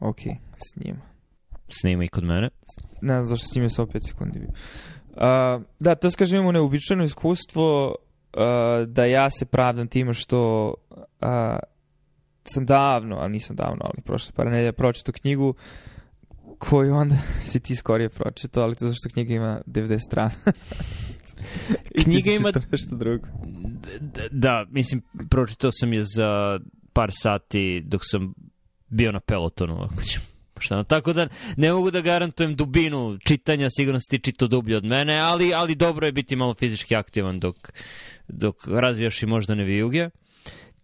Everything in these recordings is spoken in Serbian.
Ok, snima. Snima i kod mene. Ne znam zašto snima sa 5 sekundi. bio. Uh, da, to skažem imamo neobičajno iskustvo uh, da ja se pravdam time što uh, sam davno, ali nisam davno, ali prošle par nedelja pročitao knjigu koju onda si ti skorije pročitao, ali to zašto knjiga ima 90 strana. Knjiga ima- nešto drugo. Da, mislim, pročitao sam je za par sati dok sam bio na pelotonu, ako ću. Šta, tako da ne mogu da garantujem dubinu čitanja, sigurno si ti čitao dublje od mene, ali, ali dobro je biti malo fizički aktivan dok, dok razvijaš i moždane vijuge.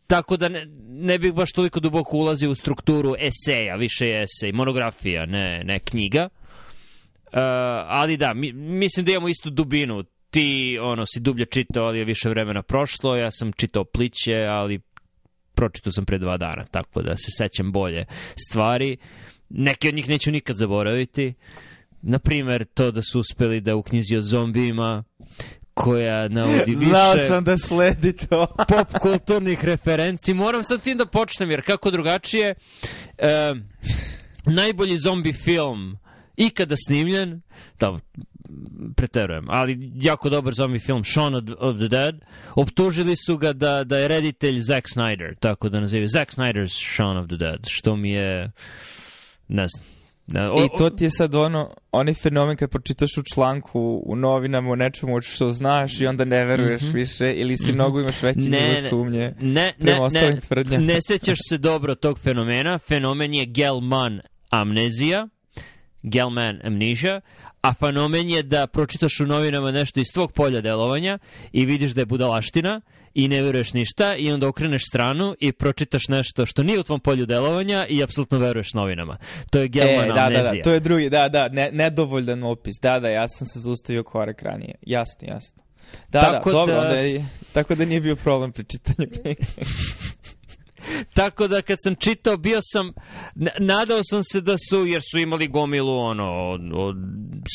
Tako da ne, ne bih baš toliko duboko ulazio u strukturu eseja, više je esej, monografija, ne, ne knjiga. Uh, ali da, mi, mislim da imamo istu dubinu. Ti, ono, si dublje čitao, ali je više vremena prošlo. Ja sam čitao pliće, ali pročitao sam pre dva dana, tako da se sećam bolje stvari. Neke od njih neću nikad zaboraviti. Naprimer, to da su uspeli da u knjizi o zombijima koja navodi više Znao sam da sledi to. pop kulturnih referenci. Moram sad tim da počnem, jer kako drugačije... E, najbolji zombi film ikada snimljen, da, preterujem, ali jako dobar zombi film, Shaun of, of the Dead, optužili su ga da, da je reditelj Zack Snyder, tako da nazivaju Zack Snyder's Shaun of the Dead, što mi je, ne znam, Ne, o- I to ti je sad ono, onaj fenomen kad pročitaš u članku u novinama o nečemu što znaš i onda ne veruješ Mhm. više ili si Mhm. mnogo imaš veći Ne, nivo ne. sumnje ne, prema ne, ostalim ne, tvrdnjama. ne sećaš se dobro tog fenomena. Fenomen je Gelman amnezija, Gelman amnesia, a fenomen je da pročitaš u novinama nešto iz tvog polja delovanja i vidiš da je budalaština i ne veruješ ništa i onda okreneš stranu i pročitaš nešto što nije u tvom polju delovanja i apsolutno veruješ novinama. To je Gelman E, da, da, da, to je drugi, da, da, ne, nedovoljan opis. Da, da, ja sam se zaustavio korak ranije. Jasno, jasno. Da, Tako da, dobro, da- onda je, tako da nije bio problem pri čitanju knjige. Tako da kad sam čitao, bio sam, nadao sam se da su, jer su imali gomilu ono, od, od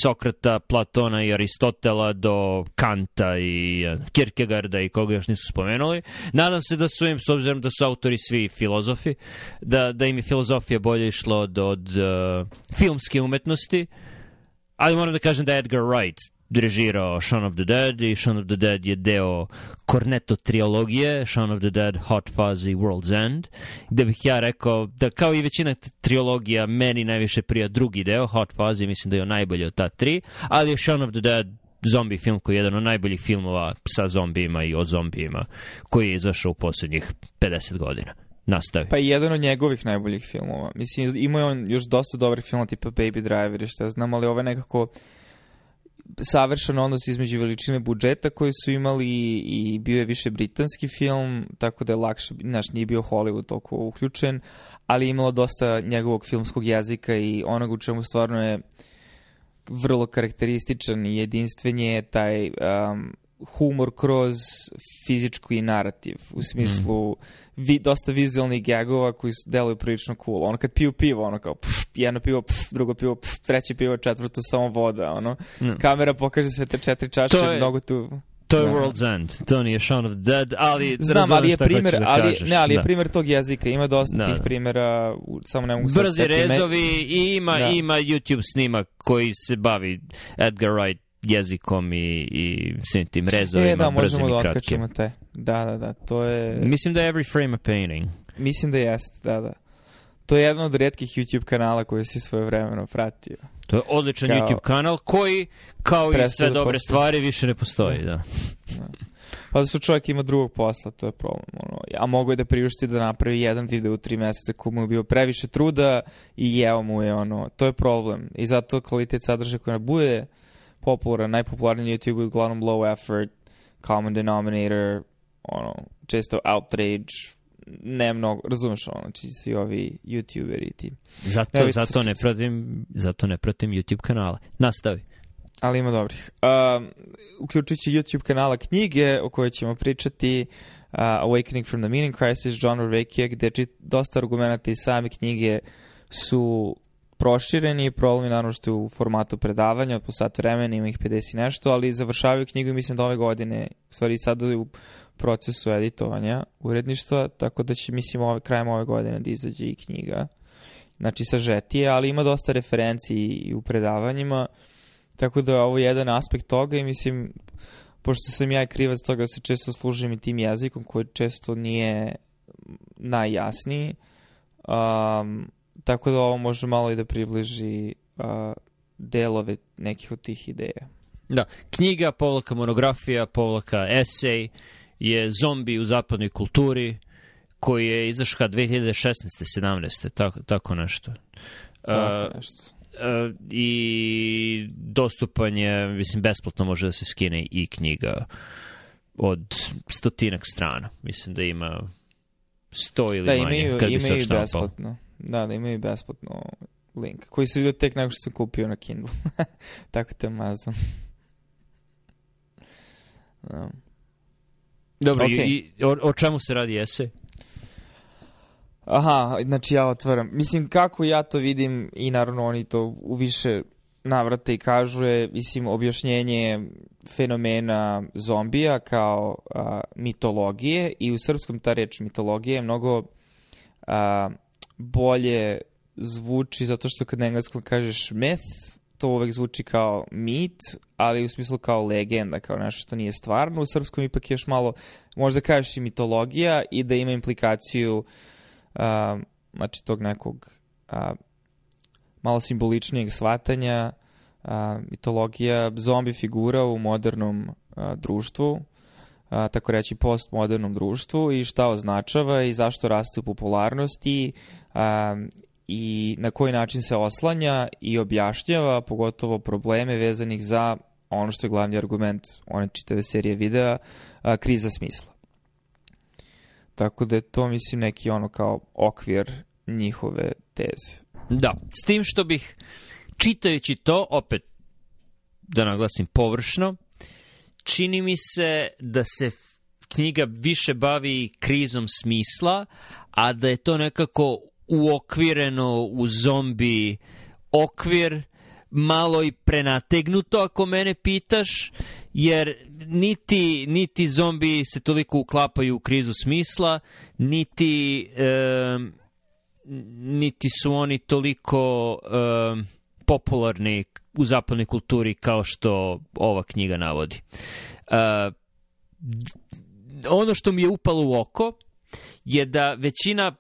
Sokrata, Platona i Aristotela do Kanta i eh, Kierkegaarda i koga još nisu spomenuli. Nadam se da su im, s obzirom da su autori svi filozofi, da, da im je filozofija bolje išla od, od eh, filmske umetnosti. Ali moram da kažem da Edgar Wright režirao Shaun of the Dead i Shaun of the Dead je deo Cornetto trilogije Shaun of the Dead, Hot Fuzz i World's End gde bih ja rekao da kao i većina trilogija meni najviše prija drugi deo Hot Fuzz i mislim da je on najbolji od ta tri ali je Shaun of the Dead zombi film koji je jedan od najboljih filmova sa zombijima i o zombijima koji je izašao u poslednjih 50 godina. Nastavi. Pa i jedan od njegovih najboljih filmova. Mislim, imao je on još dosta dobrih filmova tipa Baby Driver i šta znam, ali ovo je nekako savršen odnos između veličine budžeta koji su imali i bio je više britanski film, tako da je lakše, znaš, nije bio Hollywood toliko uključen, ali je imalo dosta njegovog filmskog jezika i onog u čemu stvarno je vrlo karakterističan i jedinstven je taj um, humor kroz fizički narativ, u smislu vi, dosta vizualnih gagova koji su, deluju prilično cool. Ono kad piju pivo, ono kao pff, jedno pivo, pff, drugo pivo, pff, treće pivo, četvrto samo voda, ono. Mm. Kamera pokaže sve te četiri čaše, To je- mnogo tu... To je Da. World's End, to nije Shaun of the Dead, ali Znam, ali je primer, da ali, kažeš. ne, ali je Da. primer tog jezika, ima dosta Da, tih da. primjera, u- samo ne mogu Brzi rezovi i ima, Da. ima YouTube snimak koji se bavi Edgar Wright jezikom i, i svim tim rezovima, E, da, brzim možemo da i kratkim. otkačimo te. Da, da, da, to je... Mislim da je every frame a painting. Mislim da jeste, da, da. To je jedan od redkih YouTube kanala koji si svoje vremeno pratio. To je odličan Kao- YouTube kanal koji, kao i sve da dobre postoji. stvari, više ne postoji. Da. Pa da su čovjek ima drugog posla, to je problem. Ono. A mogu je da priušti da napravi jedan video u tri meseca koji mu je bio previše truda i jeo mu je ono, to je problem. I zato kvalitet sadržaja koji bude popularan, najpopularniji na YouTube uglavnom low effort, common denominator, ono, često outrage, ne mnogo, razumeš ono, znači svi ovi youtuberi i ti. Zato, Evo, zato, ne pratim, zato ne pratim YouTube kanale. Nastavi. Ali ima dobrih. Um, uključujući YouTube kanala knjige o kojoj ćemo pričati uh, Awakening from the Meaning Crisis John Vervekija gde dosta argumenta iz same knjige su prošireni, problem je naravno što je u formatu predavanja od po sat vremena, ima ih 50 i nešto, ali završavaju knjigu mislim da ove godine, u stvari sada je u procesu editovanja uredništva, tako da će mislim ove, krajem ove godine da izađe i knjiga. znači sažetije, ali ima dosta referenci i u predavanjima, tako da je ovo jedan aspekt toga i mislim, pošto sam ja krivac toga da se često služim i tim jezikom koji često nije najjasniji, um, tako da ovo može malo i da približi uh, delove nekih od tih ideja. Da, knjiga, povlaka monografija, povlaka esej je zombi u zapadnoj kulturi koji je izašao 2016. 17. Tako, tako nešto. Tako nešto. Uh, i dostupan je, mislim, besplatno može da se skine i knjiga od stotinak strana. Mislim da ima sto ili da, manje. Imaju, kad bi imaju besplatno. Da, da imaju besplatno link, koji se vidio tek nakon što sam kupio na Kindle. Tako te mazam. Da. Dobro, Okej. i, i o, o čemu se radi esej? Aha, znači ja otvaram. Mislim, kako ja to vidim i naravno oni to u više navrata i kažu je, mislim, objašnjenje fenomena zombija kao a, mitologije i u srpskom ta reč mitologija je mnogo a, bolje zvuči zato što kad na engleskom kažeš myth, to uvek zvuči kao mit, ali u smislu kao legenda, kao nešto što nije stvarno. U srpskom ipak je još malo, možda kažeš i mitologija i da ima implikaciju a, znači tog nekog a, malo simboličnijeg shvatanja a, mitologija zombi figura u modernom a, društvu a, tako reći postmodernom društvu i šta označava i zašto raste u popularnosti a, i na koji način se oslanja i objašnjava pogotovo probleme vezanih za ono što je glavni argument one čitave serije videa, a, kriza smisla. Tako da je to, mislim, neki ono kao okvir njihove teze. Da, s tim što bih čitajući to, opet da naglasim površno, čini mi se da se knjiga više bavi krizom smisla, a da je to nekako uokvireno u zombi okvir, malo i prenategnuto ako mene pitaš, jer niti, niti zombi se toliko uklapaju u krizu smisla, niti em, niti su oni toliko um, popularni u zapadnoj kulturi kao što ova knjiga navodi. Uh, ono što mi je upalo u oko je da većina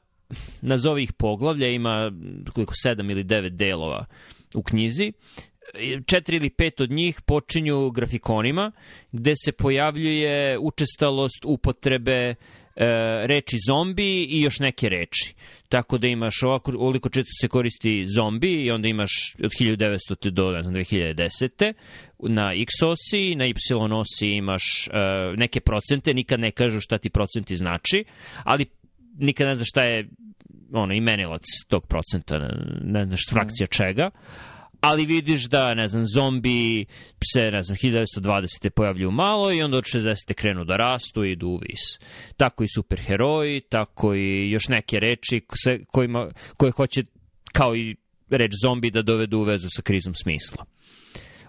nazovi ih poglavlja ima koliko sedam ili devet delova u knjizi četiri ili pet od njih počinju grafikonima gde se pojavljuje učestalost upotrebe reči zombi i još neke reči. Tako da imaš ovako, ovoliko često se koristi zombi i onda imaš od 1900. do ne znam, 2010. Na X osi, na Y osi imaš e, neke procente, nikad ne kažu šta ti procenti znači, ali nikad ne znaš šta je ono, imenilac tog procenta, ne znaš frakcija čega ali vidiš da, ne znam, zombi se, ne znam, 1920. pojavljuju malo i onda od 60. krenu da rastu i idu u vis. Tako i superheroji, tako i još neke reči kojima, koje hoće, kao i reč zombi, da dovedu u vezu sa krizom smisla.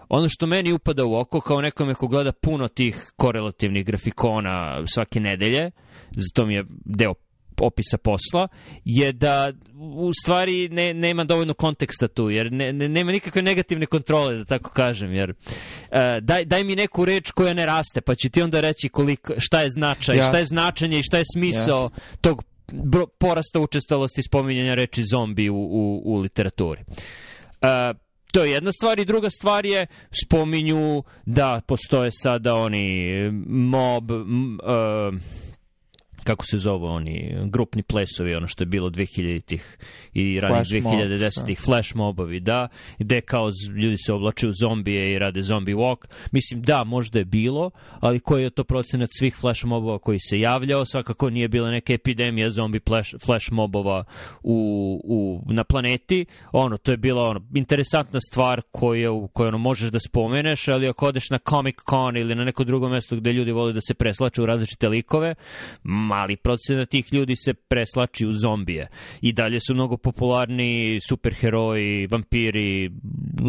Ono što meni upada u oko, kao nekome ko gleda puno tih korelativnih grafikona svake nedelje, zato mi je deo opisa posla, je da u stvari ne, nema dovoljno konteksta tu, jer ne, ne, nema nikakve negativne kontrole, da tako kažem, jer uh, daj, daj mi neku reč koja ne raste, pa ću ti onda reći koliko, šta je značaj, Jasno. šta je značenje i šta je smisao tog bro, porasta učestalosti spominjanja reči zombi u, u, u literaturi. Uh, to je jedna stvar i druga stvar je spominju da postoje sada oni mob m, uh, kako se zove oni grupni plesovi ono što je bilo 2000-ih i ranih Flash mob, 2010-ih flash mobovi da gde kao ljudi se oblače u zombije i rade zombie walk. Mislim da možda je bilo ali koji je to procenat svih flash mobova koji se javljao? Svakako nije bila neka epidemija zombi flash, flash mobova u, u, na planeti. Ono to je bila ono interesantna stvar koju, koju ono možeš da spomeneš ali ako odeš na Comic Con ili na neko drugo mesto gde ljudi vole da se preslaču u različite likove mali procenat tih ljudi se preslači u zombije. I dalje su mnogo popularni superheroji, vampiri,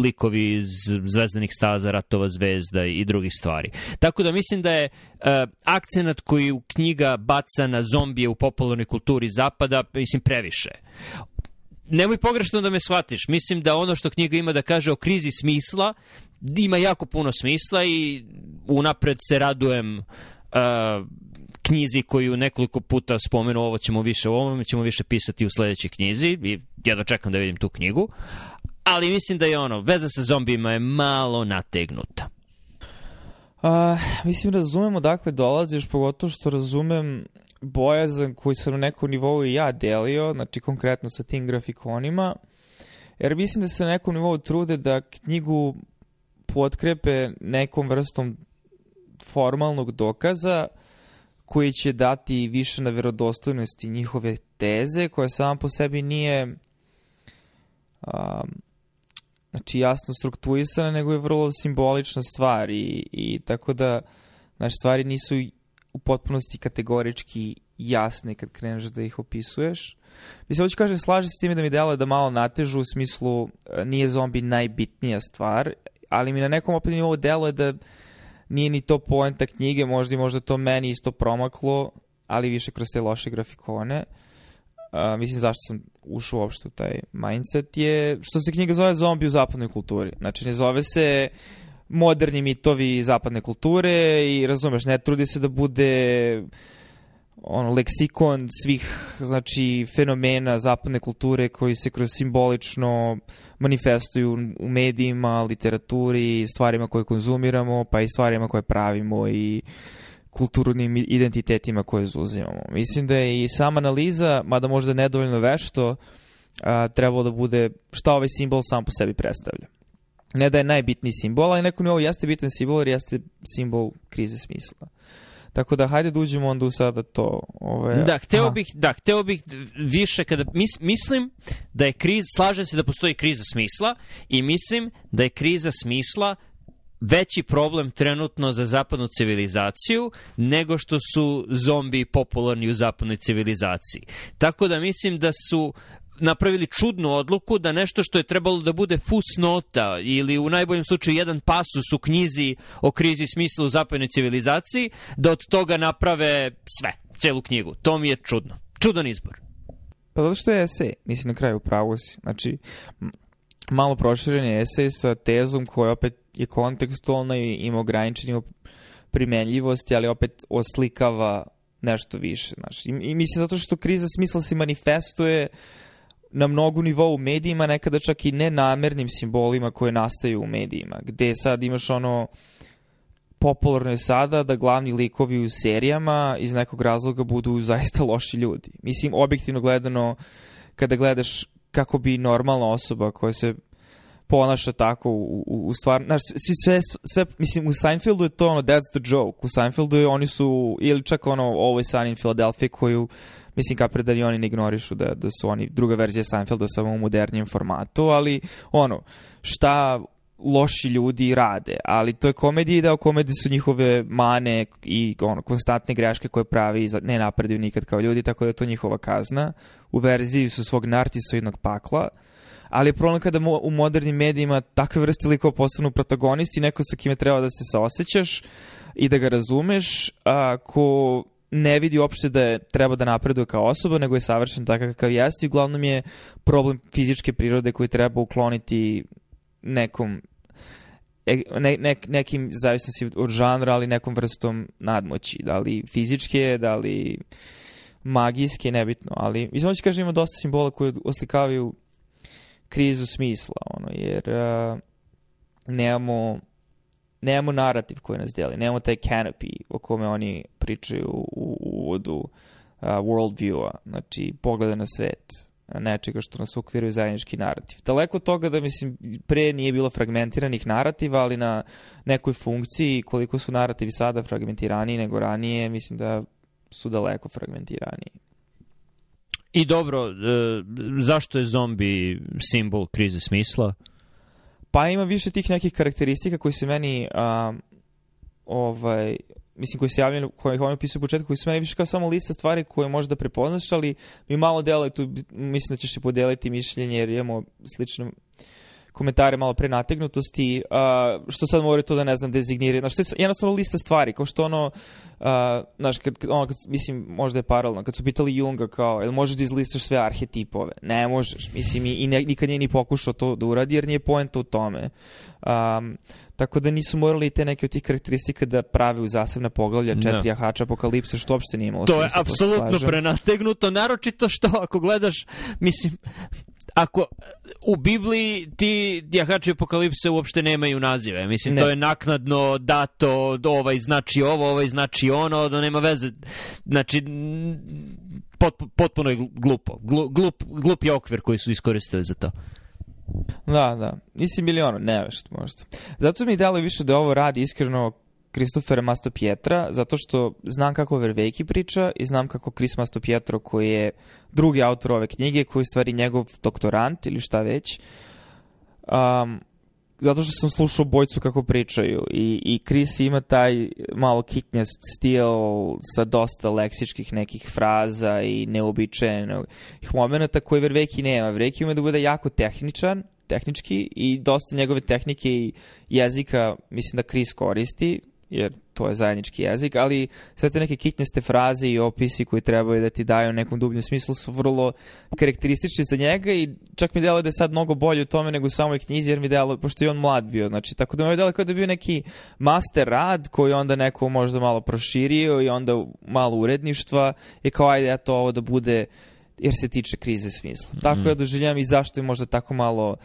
likovi iz zvezdanih staza, ratova zvezda i drugih stvari. Tako da mislim da je uh, akcenat koji knjiga baca na zombije u popularnoj kulturi zapada, mislim, previše nemoj pogrešno da me shvatiš. Mislim da ono što knjiga ima da kaže o krizi smisla ima jako puno smisla i unapred se radujem uh, knjizi koju nekoliko puta spomenu, ovo ćemo više o ovome, ćemo više pisati u sledećoj knjizi i jedva čekam da vidim tu knjigu. Ali mislim da je ono, veza sa zombijima je malo nategnuta. Uh, mislim, razumemo dakle dolaziš, pogotovo što razumem bojazan koji sam na nekom nivou i ja delio, znači konkretno sa tim grafikonima, jer mislim da se na nekom nivou trude da knjigu potkrepe nekom vrstom formalnog dokaza koji će dati više na verodostojnosti njihove teze, koja sama po sebi nije um, znači jasno strukturisana, nego je vrlo simbolična stvar i, i tako da znači, stvari nisu u potpunosti kategorički jasne kad kreneš da ih opisuješ. Mislim, hoću kažem, slažem se s time da mi deluje da malo natežu u smislu e, nije zombi najbitnija stvar, ali mi na nekom opet nivou deluje da nije ni to poenta knjige, možda i možda to meni isto promaklo, ali više kroz te loše grafikone. Uh, mislim zašto sam ušao uopšte u taj mindset je što se knjiga zove zombi u zapadnoj kulturi. Znači ne zove se moderni mitovi zapadne kulture i razumeš, ne trudi se da bude ono, leksikon svih znači, fenomena zapadne kulture koji se kroz simbolično manifestuju u medijima, literaturi, stvarima koje konzumiramo, pa i stvarima koje pravimo i kulturnim identitetima koje zauzimamo. Mislim da je i sama analiza, mada možda nedovoljno vešto, a, trebalo da bude šta ovaj simbol sam po sebi predstavlja. Ne da je najbitniji simbol, ali neko ovo jeste bitan simbol jer jeste simbol krize smisla. Tako da hajde da uđemo onda u sada to. Ove, da, hteo bih, da, hteo bih više kada mis, mislim da je kriz, slažem se da postoji kriza smisla i mislim da je kriza smisla veći problem trenutno za zapadnu civilizaciju nego što su zombi popularni u zapadnoj civilizaciji. Tako da mislim da su napravili čudnu odluku da nešto što je trebalo da bude fusnota ili u najboljem slučaju jedan pasus u knjizi o krizi smisla u zapadnoj civilizaciji, da od toga naprave sve, celu knjigu. To mi je čudno. Čudan izbor. Pa zato što je esej, mislim na kraju pravo si. Znači, malo proširen je esej sa tezom koja opet je kontekstualna i ima ograničenju primenljivosti, ali opet oslikava nešto više. Znači, I, I mislim zato što kriza smisla se manifestuje uh, na mnogu nivou u medijima, nekada čak i nenamernim simbolima koje nastaju u medijima, gde sad imaš ono popularno je sada da glavni likovi u serijama iz nekog razloga budu zaista loši ljudi. Mislim, objektivno gledano, kada gledaš kako bi normalna osoba koja se ponaša tako u, u, u stvar, znaš, svi sve, sve, mislim, u Seinfeldu je to ono, that's the joke, u Seinfeldu je, oni su, ili čak ono, Always Sunny in Philadelphia, koju mislim kapre da i oni ne ignorišu da, da su oni druga verzija Seinfelda samo u modernijem formatu, ali ono, šta loši ljudi rade, ali to je komedija i deo komedije su njihove mane i ono, konstantne greške koje pravi i ne napreduju nikad kao ljudi, tako da je to njihova kazna. U verziji su svog nartisoidnog pakla, ali je problem kada u modernim medijima takve vrste likova postanu protagonisti, neko sa kime treba da se saosećaš i da ga razumeš, a, ko ne vidi uopšte da je, treba da napreduje kao osoba, nego je savršen takav kakav jeste i uglavnom je problem fizičke prirode koji treba ukloniti nekom e, ne, ne, nekim zavisnosti od žanra, ali nekom vrstom nadmoći. Da li fizičke, da li magijske, nebitno. Ali, mislim, ću kažem, ima dosta simbola koji oslikavaju krizu smisla, ono, jer uh, nemamo nemamo narativ koji nas deli, nemamo taj canopy o kome oni pričaju u uvodu uh, worldview-a, znači pogleda na svet, nečega što nas ukviruje zajednički narativ. Daleko od toga da, mislim, pre nije bilo fragmentiranih narativa, ali na nekoj funkciji, koliko su narativi sada fragmentiraniji nego ranije, mislim da su daleko fragmentiraniji. I dobro, e, zašto je zombi simbol krize smisla? Pa ima više tih nekih karakteristika koji se meni um, ovaj, mislim koji se javljaju, koje oni opisuju u početku, koji su meni više kao samo lista stvari koje možda prepoznaš, ali mi malo deluje tu, mislim da ćeš se podeliti mišljenje jer imamo slično komentare malo pre nategnutosti, uh, što sad moraju to da ne znam dezignirati. Znaš, to je jednostavno lista stvari, kao što ono, uh, znaš, kad, ono, kad, mislim, možda je paralelno, kad su pitali Junga kao, jel možeš da izlistaš sve arhetipove? Ne možeš, mislim, i, i ne, nikad nije ni pokušao to da uradi, jer nije poenta u tome. Um, tako da nisu morali te neke od tih karakteristika da prave u zasebne poglavlja četiri da. jahača apokalipse, što uopšte nije imalo To je apsolutno prenategnuto, naročito što ako gledaš, mislim, ako u Bibliji ti jahači apokalipse uopšte nemaju nazive. Mislim, ne. to je naknadno dato, ovaj znači ovo, ovaj znači ono, da nema veze. Znači, pot, potpuno je glupo. Glup, glup je okvir koji su iskoristili za to. Da, da. Nisi miliona, nevešt možda. Zato mi dalo više da ovo radi iskreno Kristofera Masto Pietra, zato što znam kako Vervejki priča i znam kako Chris Masto Pietro, koji je drugi autor ove knjige, koji je stvari njegov doktorant ili šta već, um, zato što sam slušao bojcu kako pričaju i, i Chris ima taj malo kiknjast stil sa dosta leksičkih nekih fraza i neobičajenih momenta koje Verveki nema. Verveki ima da bude jako tehničan, tehnički i dosta njegove tehnike i jezika mislim da Chris koristi jer to je zajednički jezik, ali sve te neke kitnjaste fraze i opisi koji trebaju da ti daju nekom dubljem smislu su vrlo karakteristični za njega i čak mi delo da je sad mnogo bolje u tome nego u samoj knjizi, jer mi delo, pošto je on mlad bio, znači, tako da mi delo kao da je bio neki master rad koji onda neko možda malo proširio i onda malo uredništva i kao ajde, eto, ovo da bude jer se tiče krize smisla. Mm. Tako ja doživljam i zašto je možda tako malo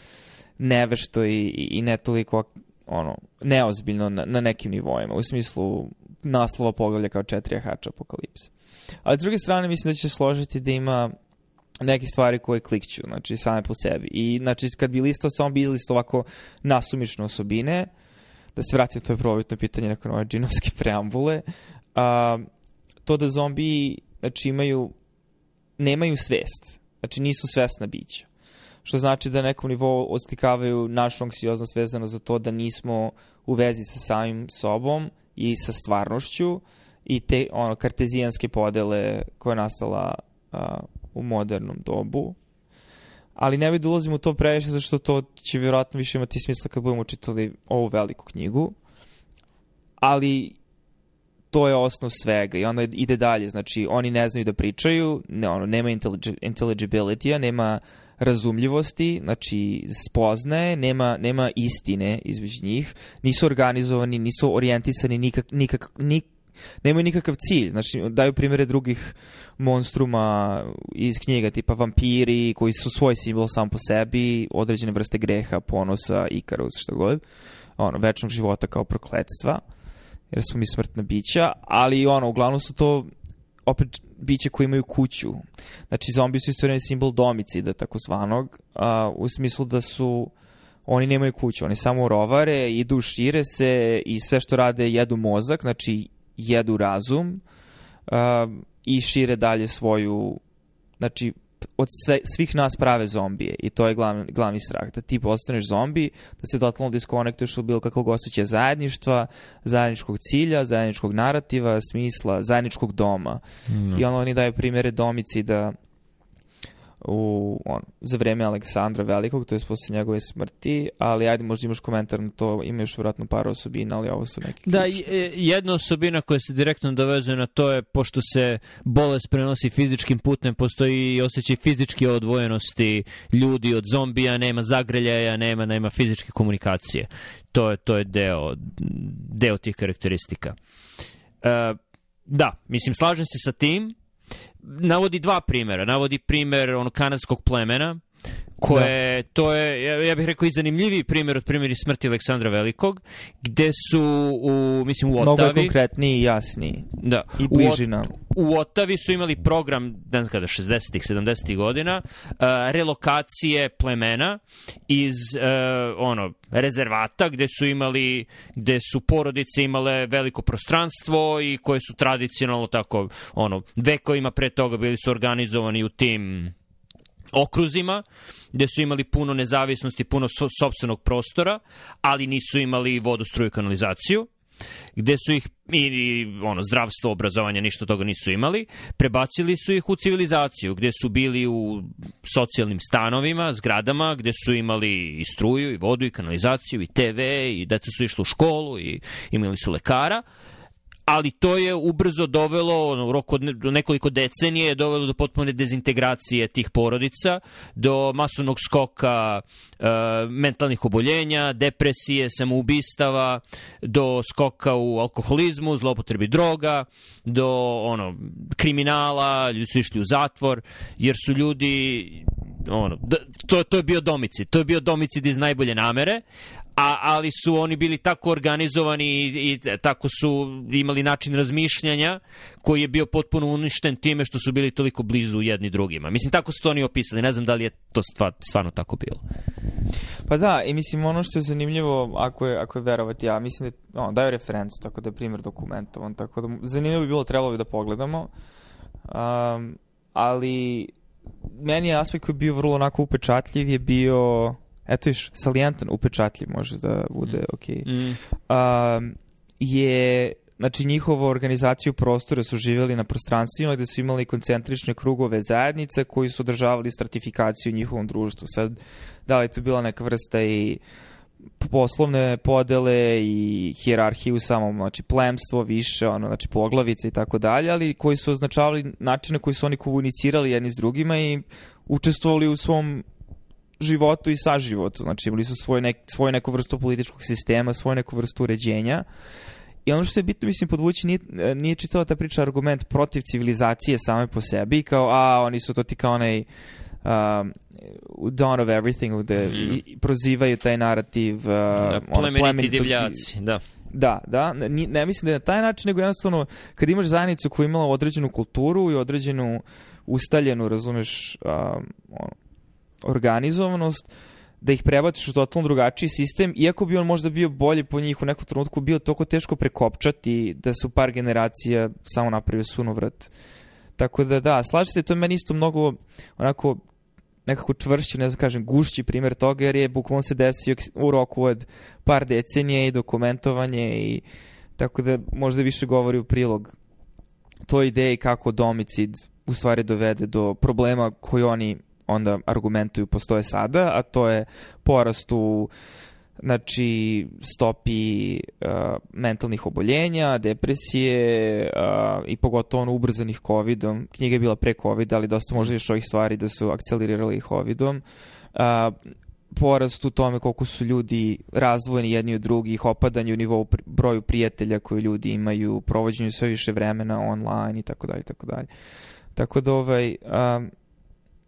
nevešto i, i, i ne toliko ono, neozbiljno na, na nekim nivoima, u smislu naslova poglavlja kao četiri jahača apokalipse. Ali s druge strane mislim da će se složiti da ima neke stvari koje klikću, znači same po sebi. I znači kad bi listao, samo bi izlistao ovako nasumične osobine, da se vratim, to je probitno pitanje nakon ove džinovske preambule, a, to da zombiji znači, imaju, nemaju svest, znači nisu svesna bića što znači da na nekom nivou odslikavaju našu anksioznost vezano za to da nismo u vezi sa samim sobom i sa stvarnošću i te ono, kartezijanske podele koja je nastala a, u modernom dobu. Ali ne bih da ulazim u to previše, zašto to će vjerojatno više imati smisla kad budemo čitali ovu veliku knjigu. Ali to je osnov svega i onda ide dalje. Znači, oni ne znaju da pričaju, ne, ono, nema intelligibility-a, nema razumljivosti, znači spoznaje, nema, nema istine između njih, nisu organizovani, nisu orijentisani nikak, nikak, nik, nemaju nikakav cilj. Znači, daju primere drugih monstruma iz knjiga, tipa vampiri, koji su svoj simbol sam po sebi, određene vrste greha, ponosa, ikarus, šta god, ono, večnog života kao prokledstva, jer smo mi smrtna bića, ali ono, uglavnom su to opet biće koji imaju kuću. Znači, zombi su istoreni simbol domicida, takozvanog, a, u smislu da su oni nemaju kuću, oni samo rovare, idu, šire se i sve što rade jedu mozak, znači jedu razum a, i šire dalje svoju, znači od sve, svih nas prave zombije i to je glavni, glavni strah, da ti postaneš zombi, da se totalno diskonektuješ od bilo kakvog osjećaja zajedništva, zajedničkog cilja, zajedničkog narativa, smisla, zajedničkog doma. Mm. I ono oni daju primjere domici da u, on, za vreme Aleksandra Velikog, to je posle njegove smrti, ali ajde možda imaš komentar na to, ima još vjerojatno par osobina, ali ovo su neki Da, ključni. E, jedna osobina koja se direktno dovezuje na to je, pošto se bolest prenosi fizičkim putem, postoji i osjećaj fizičke odvojenosti ljudi od zombija, nema zagrljaja, nema, nema fizičke komunikacije. To je, to je deo, deo tih karakteristika. E, da, mislim, slažem se sa tim, navodi dva primera. Navodi primer ono kanadskog plemena, koje, da. to je, ja, ja bih rekao i zanimljiviji primjer od primjeri smrti Aleksandra Velikog, gde su u, mislim, u Otavi... Mnogo jasniji i jasniji. Da. I bliži nam. U Otavi su imali program, ne znam kada, 60-ih, 70-ih godina, uh, relokacije plemena iz, uh, ono, rezervata gde su imali, gde su porodice imale veliko prostranstvo i koje su tradicionalno tako, ono, vekovima pre toga bili su organizovani u tim okruzima, gde su imali puno nezavisnosti, puno so, sobstvenog prostora, ali nisu imali vodu, struju, kanalizaciju. gde su ih i, i ono zdravstvo, obrazovanje, ništa toga nisu imali, prebacili su ih u civilizaciju, gde su bili u socijalnim stanovima, zgradama, gde su imali i struju, i vodu, i kanalizaciju, i TV, i deca su išli u školu, i imali su lekara ali to je ubrzo dovelo, ono, u roku od nekoliko decenije je dovelo do potpune dezintegracije tih porodica, do masovnog skoka e, mentalnih oboljenja, depresije, samoubistava, do skoka u alkoholizmu, zlopotrebi droga, do ono kriminala, ljudi su išli u zatvor, jer su ljudi ono, to, to je bio domicid, to je bio domicid iz najbolje namere, a, ali su oni bili tako organizovani i, i tako su imali način razmišljanja koji je bio potpuno uništen time što su bili toliko blizu jedni drugima. Mislim, tako su to oni opisali. Ne znam da li je to stvar, stvarno tako bilo. Pa da, i mislim, ono što je zanimljivo, ako je, ako je verovati, ja mislim da ono, daju referencu, tako da je primjer dokumentovan, tako da zanimljivo bi bilo, trebalo bi da pogledamo. Um, ali meni je aspekt koji je bio vrlo onako upečatljiv je bio eto viš, salijentan, upečatljiv može da bude mm. ok. Mm. Um, je znači njihovu organizaciju prostora su živjeli na prostranstvima gde su imali koncentrične krugove zajednice koji su održavali stratifikaciju u njihovom društvu. Sad, da li to bila neka vrsta i poslovne podele i hijerarhiju u samom, znači plemstvo više, ono, znači poglavice i tako dalje, ali koji su označavali načine koji su oni komunicirali jedni s drugima i učestvovali u svom životu i sa životu. Znači imali su svoje, nek, svoju neku vrstu političkog sistema, svoju neku vrstu uređenja. I ono što je bitno, mislim, podvući, nije, nije čitala ta priča argument protiv civilizacije same po sebi, kao, a, oni su to ti kao onaj um, Dawn of Everything, gde mm -hmm. i, prozivaju taj narativ uh, da, plemeniti ono, divljaci, da. Da, da, ne, ne mislim da je na taj način, nego jednostavno kad imaš zajednicu koja je imala određenu kulturu i određenu ustaljenu, razumeš, um, ono, organizovanost, da ih prebaciš u totalno drugačiji sistem, iako bi on možda bio bolji po njih u nekom trenutku, bio toliko teško prekopčati da su par generacija samo napravio sunovrat. Tako da da, slažete, to je meni isto mnogo onako nekako čvršći, ne znam kažem, gušći primjer toga, jer je bukvalno se desio u roku od par decenije i dokumentovanje i tako da možda više govori u prilog toj ideji kako domicid u stvari dovede do problema koji oni onda argumentuju postoje sada, a to je porast u znači stopi uh, mentalnih oboljenja, depresije uh, i pogotovo ono ubrzanih covidom. Knjiga je bila pre covida, ali dosta možda još ovih stvari da su akcelerirali covidom. Uh, porast u tome koliko su ljudi razdvojeni jedni od drugih, opadanje u nivou broju prijatelja koje ljudi imaju, provođenju sve više vremena online i tako dalje, tako dalje. Tako da ovaj, um,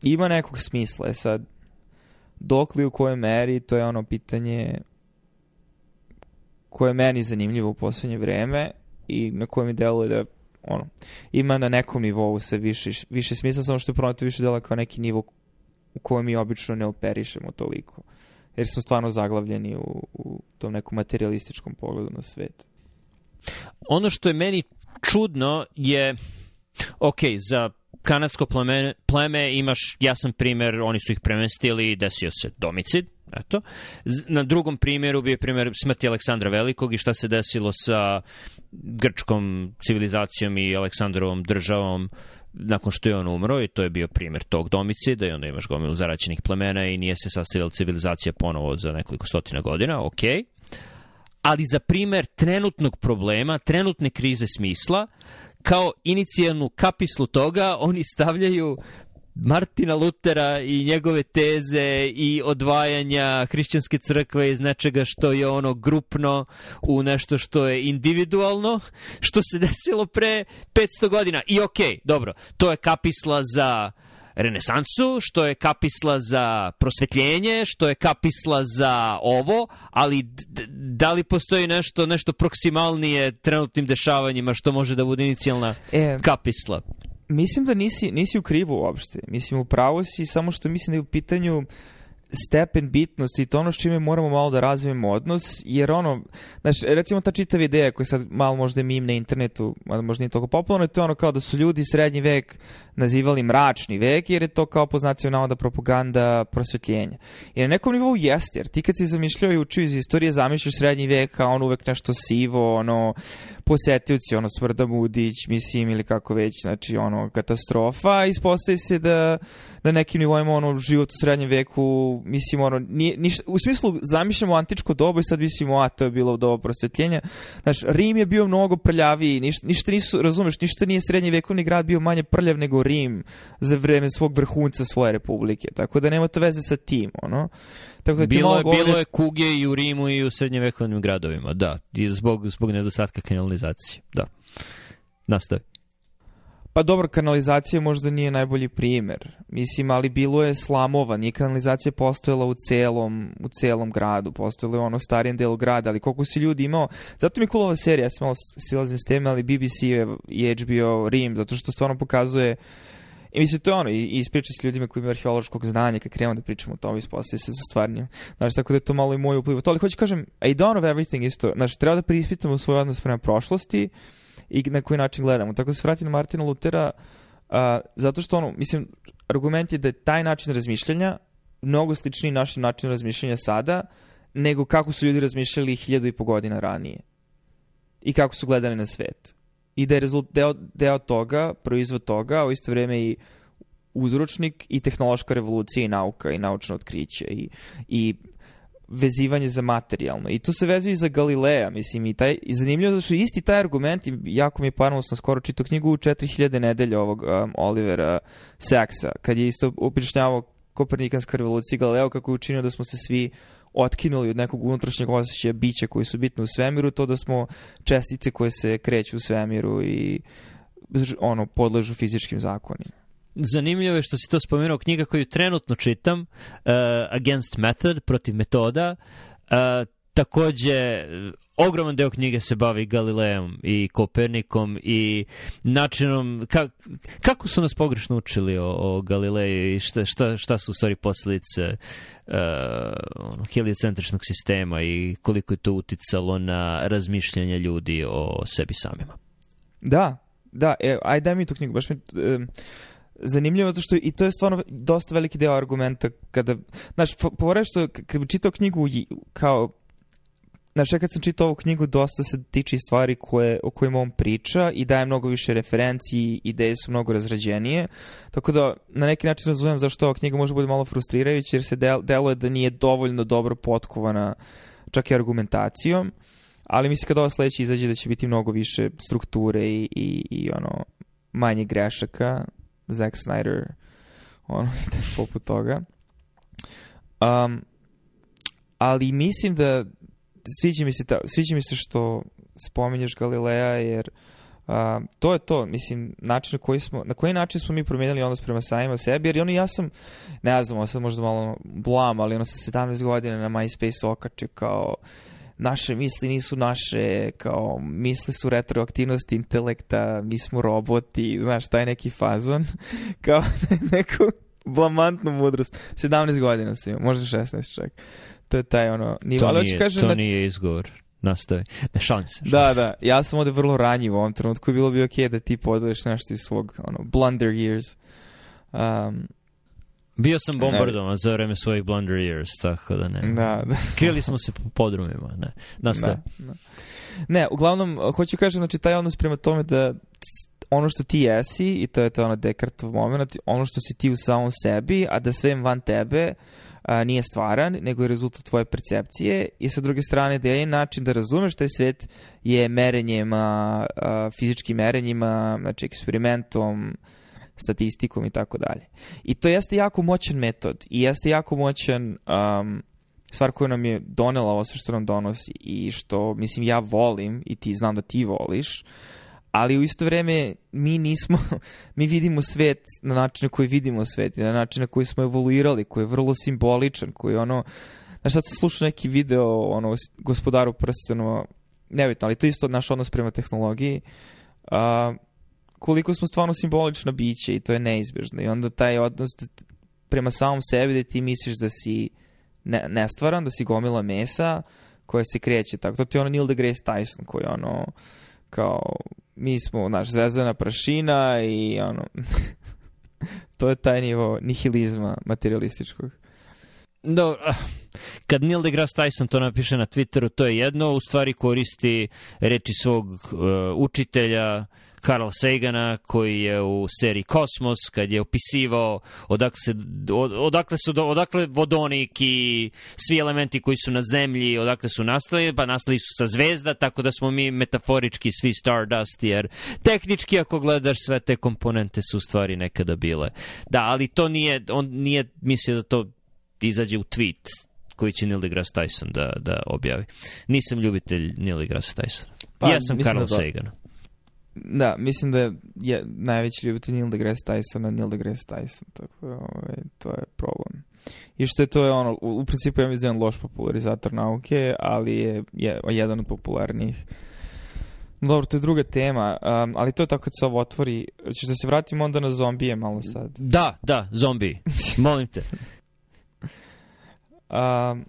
ima nekog smisla. Je sad, dok li u kojoj meri, to je ono pitanje koje je meni zanimljivo u poslednje vreme i na kojem mi deluje da ono, ima na nekom nivou se više, više smisla, samo što je više dela kao neki nivo u kojem mi obično ne operišemo toliko. Jer smo stvarno zaglavljeni u, u tom nekom materialističkom pogledu na svet. Ono što je meni čudno je, ok, za kanadsko pleme, pleme imaš jasan primer, oni su ih premestili, desio se domicid, eto. Na drugom primjeru bio je primjer smrti Aleksandra Velikog i šta se desilo sa grčkom civilizacijom i Aleksandrovom državom nakon što je on umro i to je bio primjer tog domicida i onda imaš gomilu zaraćenih plemena i nije se sastavila civilizacija ponovo za nekoliko stotina godina, ok. Ali za primer trenutnog problema, trenutne krize smisla, kao inicijalnu kapislu toga oni stavljaju Martina Lutera i njegove teze i odvajanja hrišćanske crkve iz nečega što je ono grupno u nešto što je individualno, što se desilo pre 500 godina. I okej, okay, dobro, to je kapisla za renesansu, što je kapisla za prosvetljenje, što je kapisla za ovo, ali da li postoji nešto nešto proksimalnije trenutnim dešavanjima što može da bude inicijalna e, kapisla? Mislim da nisi, nisi u krivu uopšte. Mislim, u pravu si, samo što mislim da je u pitanju stepen bitnosti i to ono s čime moramo malo da razvijemo odnos, jer ono, znaš, recimo ta čitava ideja koja sad malo možda mim na internetu, možda nije toliko popularno, to je ono kao da su ljudi srednji vek nazivali mračni vek, jer je to kao poznacio navoda propaganda prosvetljenja. I na nekom nivou jeste, jer ti kad si zamišljao i učio iz istorije, zamišljaš srednji vek kao on uvek nešto sivo, ono, posetioci, ono, Smrda Mudić, mislim, ili kako već, znači, ono, katastrofa, ispostaje se da na nekim nivoima, ono, život u srednjem veku, mislim, ono, nije, niš, u smislu, zamišljamo antičko dobo i sad mislimo, a, to je bilo dobo prosvetljenja. Znaš, Rim je bio mnogo prljaviji, ništa, ništa nisu, razumeš, ništa nije srednji vekovni grad bio manje prljav nego Rim za vreme svog vrhunca svoje republike, tako da nema to veze sa tim, ono. Tako da bilo, je, govore... bilo je kuge i u Rimu i u srednjevekovnim gradovima, da, i zbog, zbog nedostatka kanalizacije, da. Nastavi. Pa dobro, kanalizacija možda nije najbolji primer. Mislim, ali bilo je slamova, nije kanalizacija postojala u celom, u celom gradu, postojala je ono starijem delu grada, ali koliko si ljudi imao, zato mi je cool ova serija, ja sam malo silazim s teme, ali BBC je HBO Rim, zato što stvarno pokazuje I mislim, to je ono, i ispriča s ljudima koji imaju arheološkog znanja, kad krenemo da pričamo o tome, ispostaje se za stvarnije. Znaš, tako da je to malo i moj upliv. To, ali hoću kažem, I don't of everything isto. Znači, treba da preispitamo svoj odnos prema prošlosti i na koji način gledamo. Tako da se vrati na Martina Lutera, uh, zato što, ono, mislim, argument je da je taj način razmišljanja mnogo sličniji našem načinu razmišljanja sada, nego kako su ljudi razmišljali hiljadu i po godina ranije. I kako su gledali na svet i da je rezult, deo, deo toga, proizvod toga, a u isto vreme i uzročnik i tehnološka revolucija i nauka i naučno otkriće i, i vezivanje za materijalno. I to se vezuje i za Galileja, mislim, i, taj, i zanimljivo zato što isti taj argument, i jako mi je parno sam skoro čitao knjigu u 4000 nedelja ovog um, Olivera Saxa, kad je isto uprišnjavao Kopernikanska revolucija Galileo kako je učinio da smo se svi otkinuli od nekog unutrašnjeg osjećaja bića koji su bitni u svemiru, to da smo čestice koje se kreću u svemiru i ono, podležu fizičkim zakonima. Zanimljivo je što si to spomenuo, knjiga koju trenutno čitam, uh, Against Method, protiv metoda, uh, takođe ogroman deo knjige se bavi Galileom i Kopernikom i načinom ka, kako su nas pogrešno učili o, o Galileju i šta, šta, šta su u stvari posledice uh, heliocentričnog sistema i koliko je to uticalo na razmišljanje ljudi o sebi samima. Da, da, e, aj daj mi tu knjigu, baš mi... E, zanimljivo zato što i to je stvarno dosta veliki deo argumenta kada, znaš, povore što kad čitao knjigu kao Znaš, ja kad sam čitao ovu knjigu, dosta se tiče stvari koje, o kojima on priča i daje mnogo više referenciji, ideje su mnogo razrađenije. Tako da, na neki način razumem zašto ova knjiga može biti malo frustrirajuća, jer se del, deluje da nije dovoljno dobro potkovana čak i argumentacijom. Ali mislim kad ova sledeća izađe da će biti mnogo više strukture i, i, i ono, manje grešaka. Zack Snyder, ono, poput toga. Um, ali mislim da sviđa mi se, ta, sviđa mi se što spominješ Galileja, jer uh, to je to, mislim, način na koji smo, na koji način smo mi promijenili odnos prema samima sebi, jer ono ja sam, ne znam, sad možda malo blam, ali ono sa 17 godina na MySpace okačio kao naše misli nisu naše, kao misli su retroaktivnost intelekta, mi smo roboti, znaš, taj neki fazon, kao neku blamantnu mudrost. 17 godina sam imao, možda 16 čak to je taj ono nivo. To, Ali nije, kažem to da... nije izgovor. Nastavi. Ne, šalim se. Šalim da, se. da. Ja sam ovde vrlo ranjiv u ovom trenutku i bilo bi okej okay da ti podeliš nešto iz svog ono, blunder years. Um, Bio sam bombardovan za vreme svojih blunder years, tako da ne. Da, da. Krili smo se po podrumima, ne. Nastavi. Da, da. Ne, uglavnom, hoću kažem, znači, taj odnos prema tome da ono što ti jesi, i to je to ono Descartov moment, ono što si ti u samom sebi, a da sve van tebe, uh, a, nije stvaran, nego je rezultat tvoje percepcije i sa druge strane da je način da razumeš taj svet je merenjima, a, fizičkim merenjima, znači eksperimentom, statistikom i tako dalje. I to jeste jako moćan metod i jeste jako moćan um, stvar koja nam je donela ovo sve što nam donosi i što, mislim, ja volim i ti znam da ti voliš, ali u isto vreme mi nismo, mi vidimo svet na način na koji vidimo svet na način na koji smo evoluirali, koji je vrlo simboličan, koji je ono, znaš sad sam slušao neki video ono, gospodaru prstenova, nebitno, ali to je isto naš odnos prema tehnologiji, a, koliko smo stvarno simbolična biće i to je neizbježno i onda taj odnos prema samom sebi da ti misliš da si ne, nestvaran, da si gomila mesa koja se kreće tako. To ti je ono Neil deGrasse Tyson koji ono kao mi smo, naš zvezdana prašina i ono to je taj nivo nihilizma materialističkog. Do, ah, kad Neil deGrasse Tyson to napiše na Twitteru, to je jedno, u stvari koristi reči svog uh, učitelja Carl Sagana koji je u seriji Kosmos kad je opisivao odakle, se, odakle, su, odakle vodonik i svi elementi koji su na zemlji odakle su nastali, pa nastali su sa zvezda, tako da smo mi metaforički svi Stardust, jer tehnički ako gledaš sve te komponente su stvari nekada bile. Da, ali to nije, on nije mislio da to izađe u tweet koji će Neil deGrasse Tyson da, da objavi. Nisam ljubitelj Neil deGrasse Tyson. Pa, ja sam Carl da Sagan. Da, mislim da je, je najveći ljubitelj Neil deGrasse Tysona, Neil deGrasse Tyson, tako da ovaj, to je problem. I što je to je ono, u, u principu ja mislim loš popularizator nauke, ali je, je jedan od popularnijih. Dobro, to je druga tema, um, ali to je tako kad se ovo otvori. Češ da se vratimo onda na zombije malo sad? Da, da, zombiji. Molim te. um,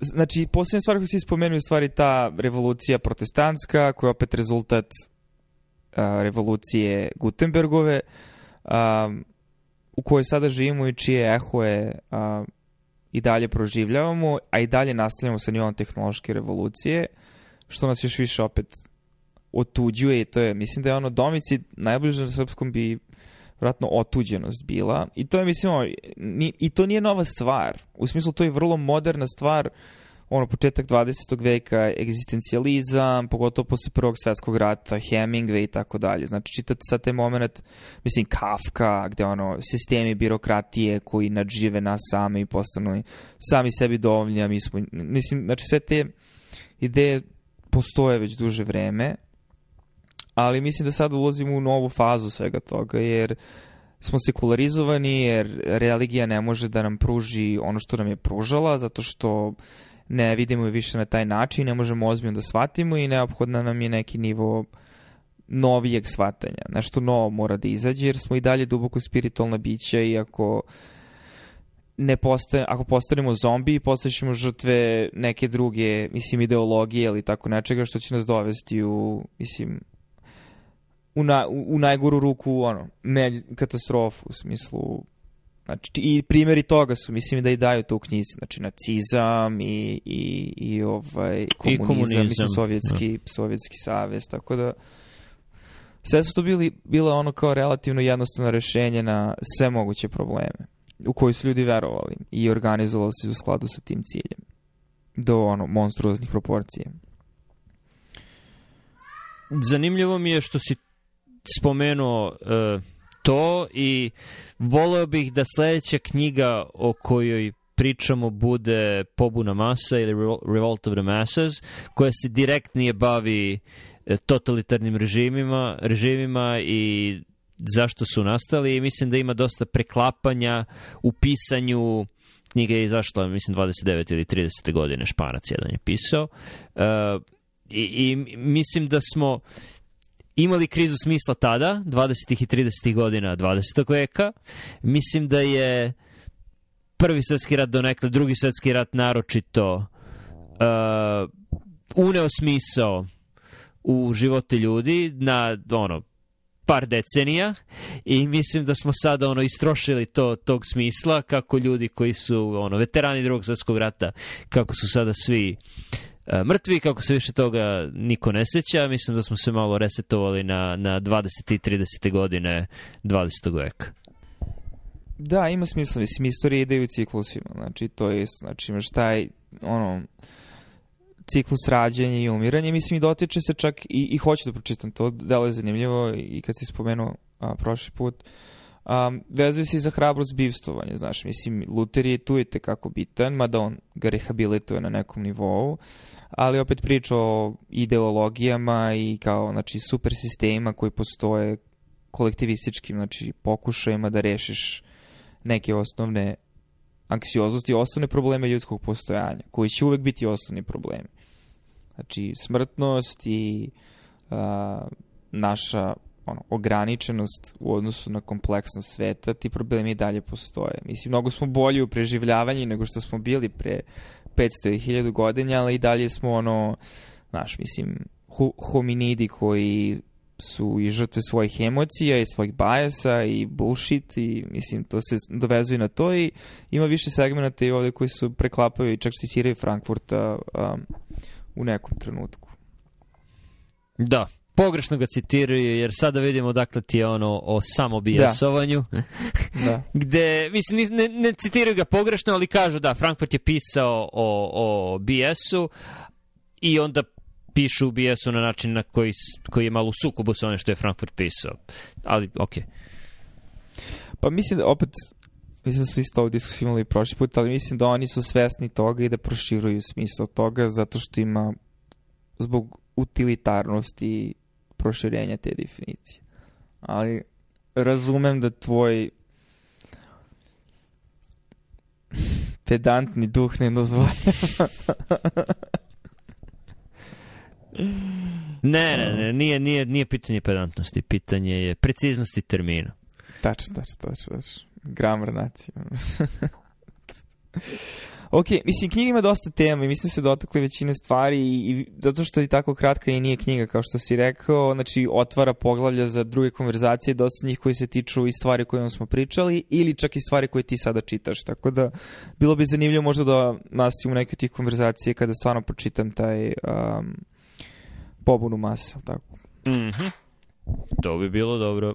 znači, posljednja stvar koju si spomenuo je stvari ta revolucija protestantska, koja je opet rezultat a, revolucije Gutenbergove, a, u kojoj sada živimo i čije ehoje a, i dalje proživljavamo, a i dalje nastavljamo sa nivom tehnološke revolucije, što nas još više opet otuđuje i to je, mislim da je ono domici najbliže na srpskom bi vratno otuđenost bila. I to je mislim i to nije nova stvar. U smislu to je vrlo moderna stvar ono početak 20. veka egzistencijalizam pogotovo posle prvog svetskog rata Hemingway i tako dalje znači čitate sad taj moment mislim Kafka gde ono sistemi birokratije koji nadžive nas same i postanu sami sebi dovoljni a mi smo mislim znači sve te ideje postoje već duže vreme ali mislim da sad ulazimo u novu fazu svega toga, jer smo sekularizovani, jer religija ne može da nam pruži ono što nam je pružala, zato što ne vidimo više na taj način, ne možemo ozbiljno da shvatimo i neophodna nam je neki nivo novijeg shvatanja. Nešto novo mora da izađe, jer smo i dalje duboko spiritualna bića i ako ne postane, ako postanemo zombi, postaćemo žrtve neke druge, mislim, ideologije ili tako nečega što će nas dovesti u, mislim, u, na, u, u najgoru ruku ono, med, katastrofu u smislu Znači, i primjeri toga su, mislim da i daju to u knjizi, znači nacizam i, i, i ovaj, komunizam, I komunizam. mislim sovjetski, da. sovjetski savez, tako da sve su to bili, bila ono kao relativno jednostavno rešenje na sve moguće probleme u koji su ljudi verovali i organizovali se u skladu sa tim ciljem do ono monstruoznih proporcija. Zanimljivo mi je što si spomenuo uh, to i voleo bih da sledeća knjiga o kojoj pričamo bude Pobuna masa ili Revolt of the Masses, koja se direktnije bavi e, totalitarnim režimima, režimima i zašto su nastali i mislim da ima dosta preklapanja u pisanju knjiga je izašla, mislim, 29 ili 30. godine, Španac jedan je pisao. Uh, i, I mislim da smo imali krizu smisla tada, 20. i 30. godina 20. veka. Mislim da je prvi svetski rat donekle, drugi svetski rat naročito uh, uneo smisao u živote ljudi na ono par decenija i mislim da smo sada ono istrošili to tog smisla kako ljudi koji su ono veterani drugog svetskog rata kako su sada svi mrtvi, kako se više toga niko ne seća. Mislim da smo se malo resetovali na, na 20. i 30. godine 20. veka. Da, ima smisla. Mislim, istorija ide u ciklusima. Znači, to je, znači, imaš taj, ono, ciklus rađanja i umiranja. Mislim, i dotiče se čak, i, i hoću da pročitam to, delo je zanimljivo i kad si spomenuo a, prošli put, uh, um, vezuje se i za hrabrost bivstovanja, znaš, mislim, Luther je tu i tekako bitan, mada on ga rehabilituje na nekom nivou, ali opet priča o ideologijama i kao, znači, super sistema koji postoje kolektivističkim, znači, pokušajima da rešiš neke osnovne anksioznosti, osnovne probleme ljudskog postojanja, koji će uvek biti osnovni problemi. Znači, smrtnost i uh, naša ono, ograničenost u odnosu na kompleksnost sveta, ti problemi i dalje postoje. Mislim, mnogo smo bolji u preživljavanju nego što smo bili pre 500 i 1000 godina, ali i dalje smo ono, znaš, mislim, hominidi koji su i žrtve svojih emocija i svojih bajasa i bullshit i mislim to se dovezuje na to i ima više segmenta i ovde koji su preklapaju i čak citiraju Frankfurta um, u nekom trenutku. Da, pogrešno ga citiraju, jer sada vidimo dakle ti je ono o samobijesovanju. Da. da. Gde, mislim, ne, ne citiraju ga pogrešno, ali kažu da, Frankfurt je pisao o, o BS-u i onda pišu u BS-u na način na koji, koji je malo u sukubu sa onim što je Frankfurt pisao. Ali, okej. Okay. Pa mislim da opet mislim da su isto ovu diskusiju imali prošli put, ali mislim da oni su svesni toga i da proširuju smisao toga zato što ima zbog utilitarnosti proširenja te definicije. Ali razumem da tvoj pedantni duh ne dozvolja. ne, ne, ne, nije, nije, nije pitanje pedantnosti, pitanje je preciznosti termina. Tačno, tačno, tačno, tačno. Gramar nacije. Ok, mislim, knjiga ima dosta tema i mislim da se dotakli većine stvari i, i zato što je tako kratka i nije knjiga, kao što si rekao, znači otvara poglavlja za druge konverzacije, dosta njih koji se tiču i stvari koje smo pričali ili čak i stvari koje ti sada čitaš, tako da bilo bi zanimljivo možda da nastavimo neke od tih konverzacije kada stvarno pročitam taj um, pobunu masa, tako. Mhm. Mm to bi bilo dobro.